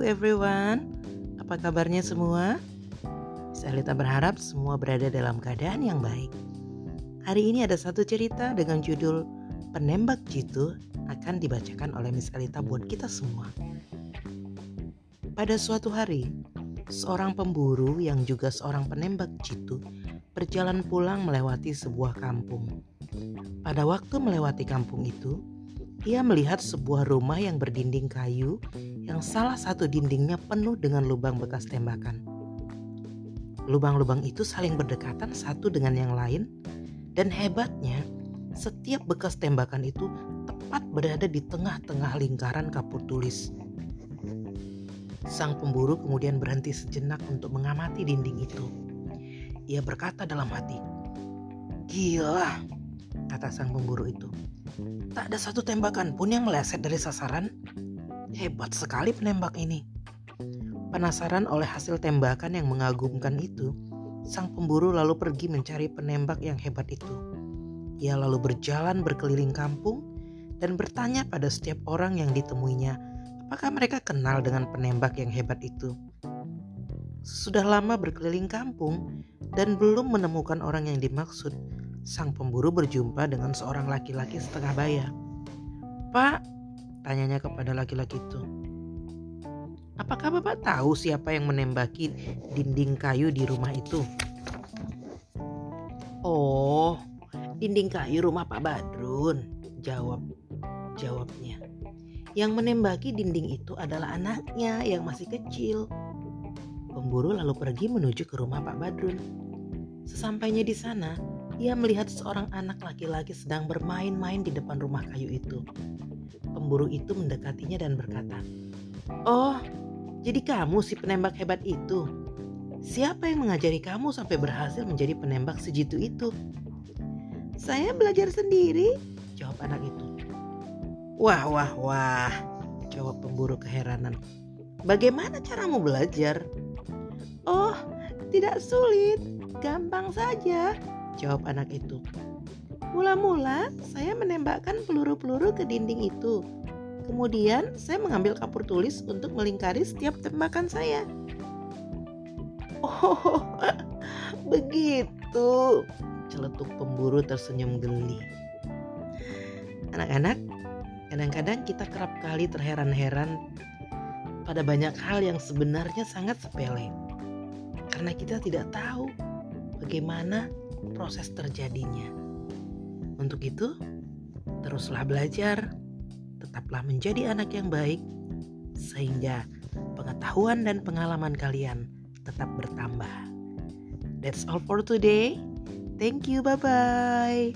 everyone, apa kabarnya semua? Salita berharap semua berada dalam keadaan yang baik. Hari ini ada satu cerita dengan judul Penembak Jitu akan dibacakan oleh Miss Alita buat kita semua. Pada suatu hari, seorang pemburu yang juga seorang penembak jitu berjalan pulang melewati sebuah kampung. Pada waktu melewati kampung itu, ia melihat sebuah rumah yang berdinding kayu yang salah satu dindingnya penuh dengan lubang bekas tembakan. Lubang-lubang itu saling berdekatan satu dengan yang lain dan hebatnya setiap bekas tembakan itu tepat berada di tengah-tengah lingkaran kapur tulis. Sang pemburu kemudian berhenti sejenak untuk mengamati dinding itu. Ia berkata dalam hati, "Gila," kata sang pemburu itu. Tak ada satu tembakan pun yang meleset dari sasaran. Hebat sekali penembak ini. Penasaran oleh hasil tembakan yang mengagumkan itu, sang pemburu lalu pergi mencari penembak yang hebat itu. Ia lalu berjalan berkeliling kampung dan bertanya pada setiap orang yang ditemuinya, apakah mereka kenal dengan penembak yang hebat itu. Sudah lama berkeliling kampung dan belum menemukan orang yang dimaksud, sang pemburu berjumpa dengan seorang laki-laki setengah baya. Pak, tanyanya kepada laki-laki itu. Apakah Bapak tahu siapa yang menembaki dinding kayu di rumah itu? Oh, dinding kayu rumah Pak Badrun, jawab jawabnya. Yang menembaki dinding itu adalah anaknya yang masih kecil. Pemburu lalu pergi menuju ke rumah Pak Badrun. Sesampainya di sana, ia melihat seorang anak laki-laki sedang bermain-main di depan rumah kayu itu. Pemburu itu mendekatinya dan berkata, "Oh, jadi kamu si penembak hebat itu? Siapa yang mengajari kamu sampai berhasil menjadi penembak sejitu itu?" "Saya belajar sendiri," jawab anak itu. "Wah, wah, wah," jawab pemburu keheranan. "Bagaimana caramu belajar?" "Oh, tidak sulit, gampang saja," Jawab anak itu. Mula-mula saya menembakkan peluru-peluru ke dinding itu. Kemudian saya mengambil kapur tulis untuk melingkari setiap tembakan saya. Oh, begitu. Celetuk pemburu tersenyum geli. Anak-anak, kadang-kadang kita kerap kali terheran-heran pada banyak hal yang sebenarnya sangat sepele. Karena kita tidak tahu bagaimana proses terjadinya. Untuk itu, teruslah belajar, tetaplah menjadi anak yang baik, sehingga pengetahuan dan pengalaman kalian tetap bertambah. That's all for today. Thank you, bye bye.